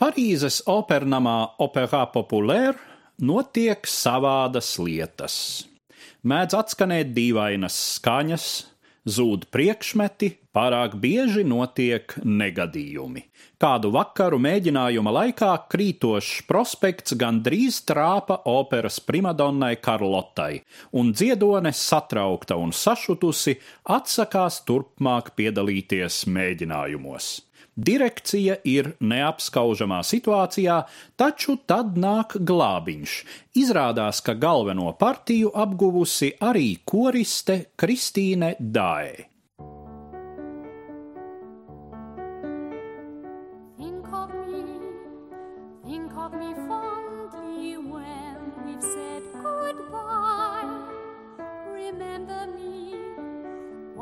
Parīzes opernamā Opera Populaire notiek savādas lietas. Mēdz atskanēt dīvainas skaņas, zūd priekšmeti, pārāk bieži notiek negadījumi. Kādu vakaru mēģinājuma laikā krītošs prospekts gandrīz trāpa operas primadonnai Karlotai, un dziedone satraukta un sašutusi atsakās turpmāk piedalīties mēģinājumos. Direkcija ir neapskaužamā situācijā, taču tad nāk glābiņš. Izrādās, ka galveno partiju apguvusi arī koriste Kristīne Dāe.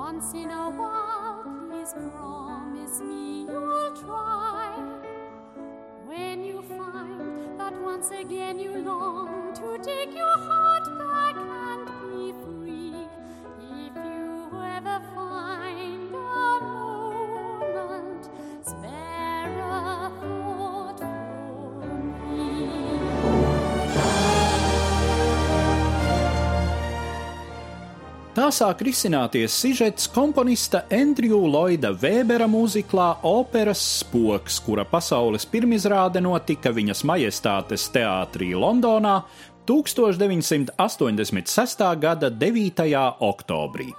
Once in a while, again you long to take your heart back Tā sāk risināties sižets komponista Andriju Lloyda Vēbera mūziklā Operas spoks, kura pasaules pirmizrāde notika viņas majestātes teātrī Londonā 1986. gada 9. oktobrī.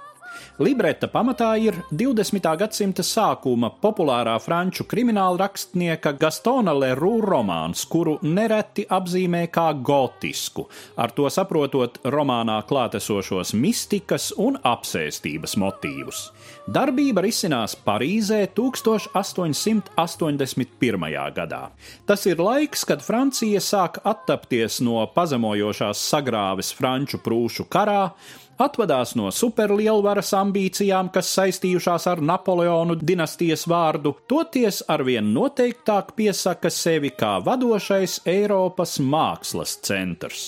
Libreta pamatā ir 20. gadsimta sākuma populārā franču krimināla rakstnieka Gastona Leroux romāns, kuru nereti apzīmē kā gotisku, ar to saprotot romānā klātesošos mistikas un apsēstības motīvus. Darbība risinās Parīzē 1881. gadā. Tas ir laiks, kad Francija sāk attapties no pazemojošās sagrāves franču prūšu karā, atvadās no superlielvaras ambīcijām, kas saistījušās ar Napoleonu dinastijas vārdu, toties arvien noteiktāk piesaka sevi kā vadošais Eiropas mākslas centrs.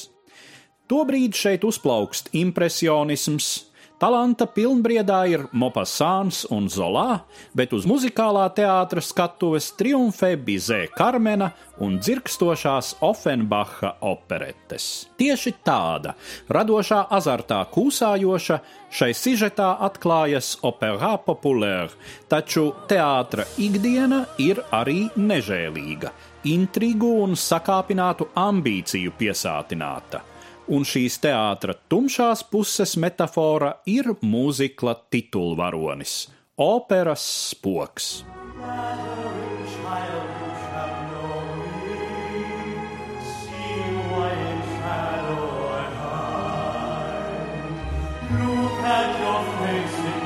Tobrīd šeit uzplaukst impresionisms, Talanta pilnbriedā ir Mopasāns un Zolā, bet uz muzikālā teātra skatuves triumfē Bizē Karmena un dzirkstošās Offenbacha operetes. Tieši tāda, radošā azartā kūsājoša, šai sižetā atklājas opera populāra, taču teātra ikdiena ir arī nežēlīga, intrigu un sakāpinātu ambīciju piesātināta un šīs teātra tumšās puses metāfora ir mūzikla titulvaronis - operas spoks. Look at your face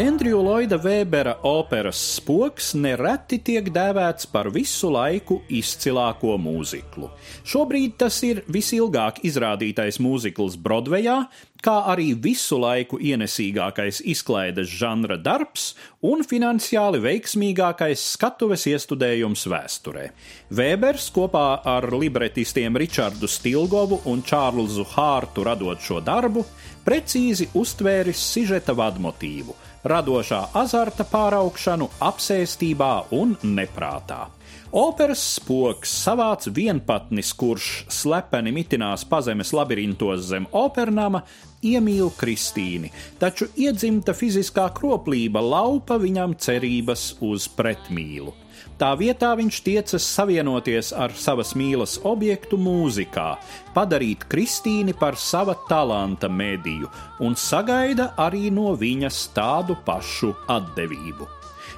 Andriju Lloyda Vēbera operas spoks nereti tiek dēvēts par visu laiku izcilāko mūziklu. Šobrīd tas ir visilgāk izrādītais mūzikls Broadwayā, kā arī visu laiku ienesīgākais izklaides žanra darbs un finansiāli veiksmīgākais skatuves iestudējums vēsturē. Vēbers kopā ar libretistiem Richardu Stilgovu un Čārlzu Hārtu radot šo darbu, precīzi uztvēris sižeta vadmotīvu radošā azarta pāraugšanu apsēstībā un neprātā. Operas spoks savāc vienpatnis, kurš slepeni mitinās pazemes labirintos zem opernama, iemīl Kristīni, taču iedzimta fiziskā kroplība laupa viņam cerības uz pretmīlu. Tā vietā viņš tiecas savienoties ar savas mīlas objektu mūzikā, padarīt Kristīni par sava talanta mediju un sagaida arī no viņas tādu pašu atdevību.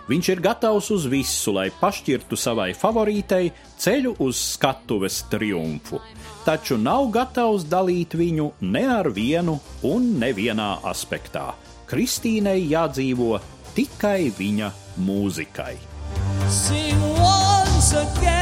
Viņš ir gatavs uz visu, lai pašķirtu savai favorītei ceļu uz skatuves triumfu, taču nav gatavs dalīt viņu ne ar vienu un nevienā aspektā. Kristīnei jādzīvo tikai viņa mūzikai. sing once again.